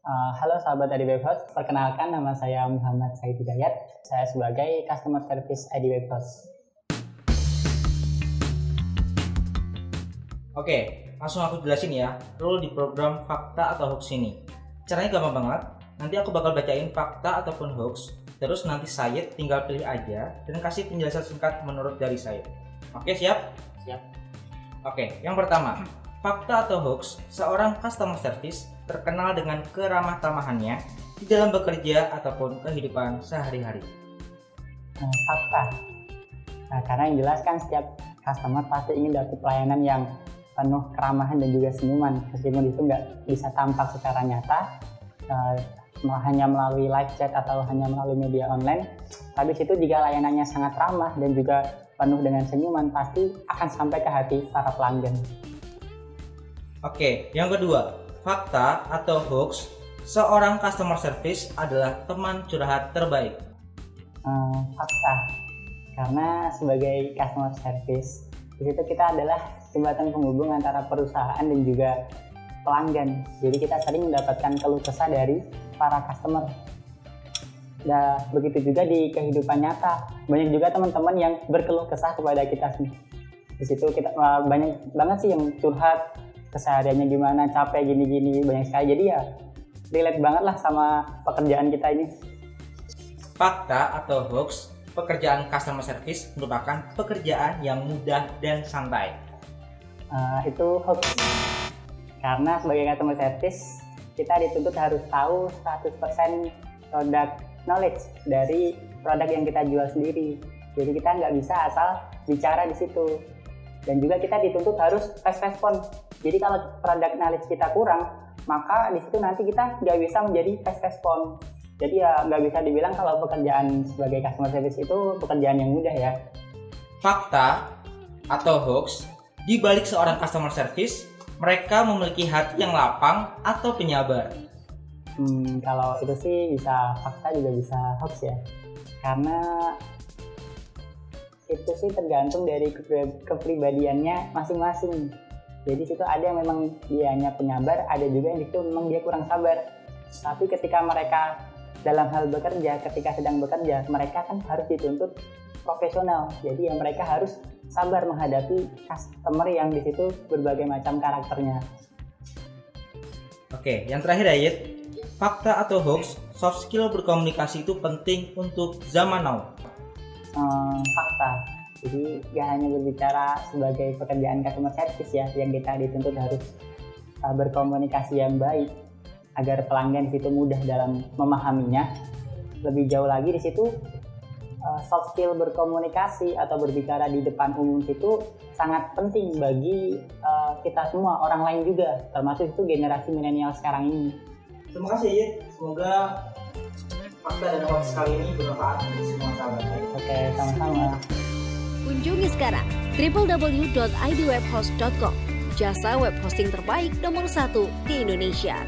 Uh, halo sahabat Web Host, perkenalkan nama saya Muhammad Said Hidayat. Saya sebagai Customer Service ID Host. Oke, langsung aku jelasin ya, rule di program fakta atau hoax ini. Caranya gampang banget, nanti aku bakal bacain fakta ataupun hoax, terus nanti Sayed tinggal pilih aja dan kasih penjelasan singkat menurut dari Sayed. Oke, siap? Siap. Oke, yang pertama, fakta atau hoax, seorang customer service terkenal dengan keramah tamahannya di dalam bekerja ataupun kehidupan sehari-hari. Nah, fakta. Nah, karena yang jelas kan setiap customer pasti ingin dapat pelayanan yang penuh keramahan dan juga senyuman meskipun itu nggak bisa tampak secara nyata uh, hanya melalui live chat atau hanya melalui media online tapi situ jika layanannya sangat ramah dan juga penuh dengan senyuman pasti akan sampai ke hati para pelanggan Oke, yang kedua, fakta atau hoax, seorang customer service adalah teman curhat terbaik. Uh, fakta, karena sebagai customer service di situ kita adalah jembatan penghubung antara perusahaan dan juga pelanggan. Jadi kita sering mendapatkan keluh kesah dari para customer. Nah, begitu juga di kehidupan nyata. Banyak juga teman-teman yang berkeluh kesah kepada kita. Di situ kita banyak banget sih yang curhat kesehariannya gimana, capek gini-gini, banyak sekali. Jadi ya relate banget lah sama pekerjaan kita ini. Fakta atau hoax, pekerjaan customer service merupakan pekerjaan yang mudah dan santai. Uh, itu hoax. Karena sebagai customer service kita dituntut harus tahu 100% produk knowledge dari produk yang kita jual sendiri. Jadi kita nggak bisa asal bicara di situ. Dan juga kita dituntut harus fast respon jadi kalau produk knowledge kita kurang maka di situ nanti kita nggak bisa menjadi fast respon jadi ya nggak bisa dibilang kalau pekerjaan sebagai customer service itu pekerjaan yang mudah ya fakta atau hoax di balik seorang customer service, mereka memiliki hati yang lapang atau penyabar. Hmm, kalau itu sih bisa fakta juga bisa hoax ya. Karena itu sih tergantung dari kepribadiannya masing-masing. Jadi situ ada yang memang dianya penyabar, ada juga yang itu memang dia kurang sabar. Tapi ketika mereka dalam hal bekerja, ketika sedang bekerja, mereka kan harus dituntut profesional. Jadi yang mereka harus sabar menghadapi customer yang di situ berbagai macam karakternya. Oke, yang terakhir Ayat, fakta atau hoax, soft skill berkomunikasi itu penting untuk zaman now. Hmm, fakta. Jadi gak hanya berbicara sebagai pekerjaan customer service ya, yang kita dituntut harus uh, berkomunikasi yang baik agar pelanggan di situ mudah dalam memahaminya. Lebih jauh lagi di situ uh, soft skill berkomunikasi atau berbicara di depan umum itu sangat penting bagi uh, kita semua orang lain juga termasuk itu generasi milenial sekarang ini. Terima kasih ya. Semoga fakta dan hoax kali ini bermanfaat untuk semua sahabat. Oke, sama-sama. Kunjungi sekarang www.idwebhost.com Jasa web hosting terbaik nomor satu di Indonesia.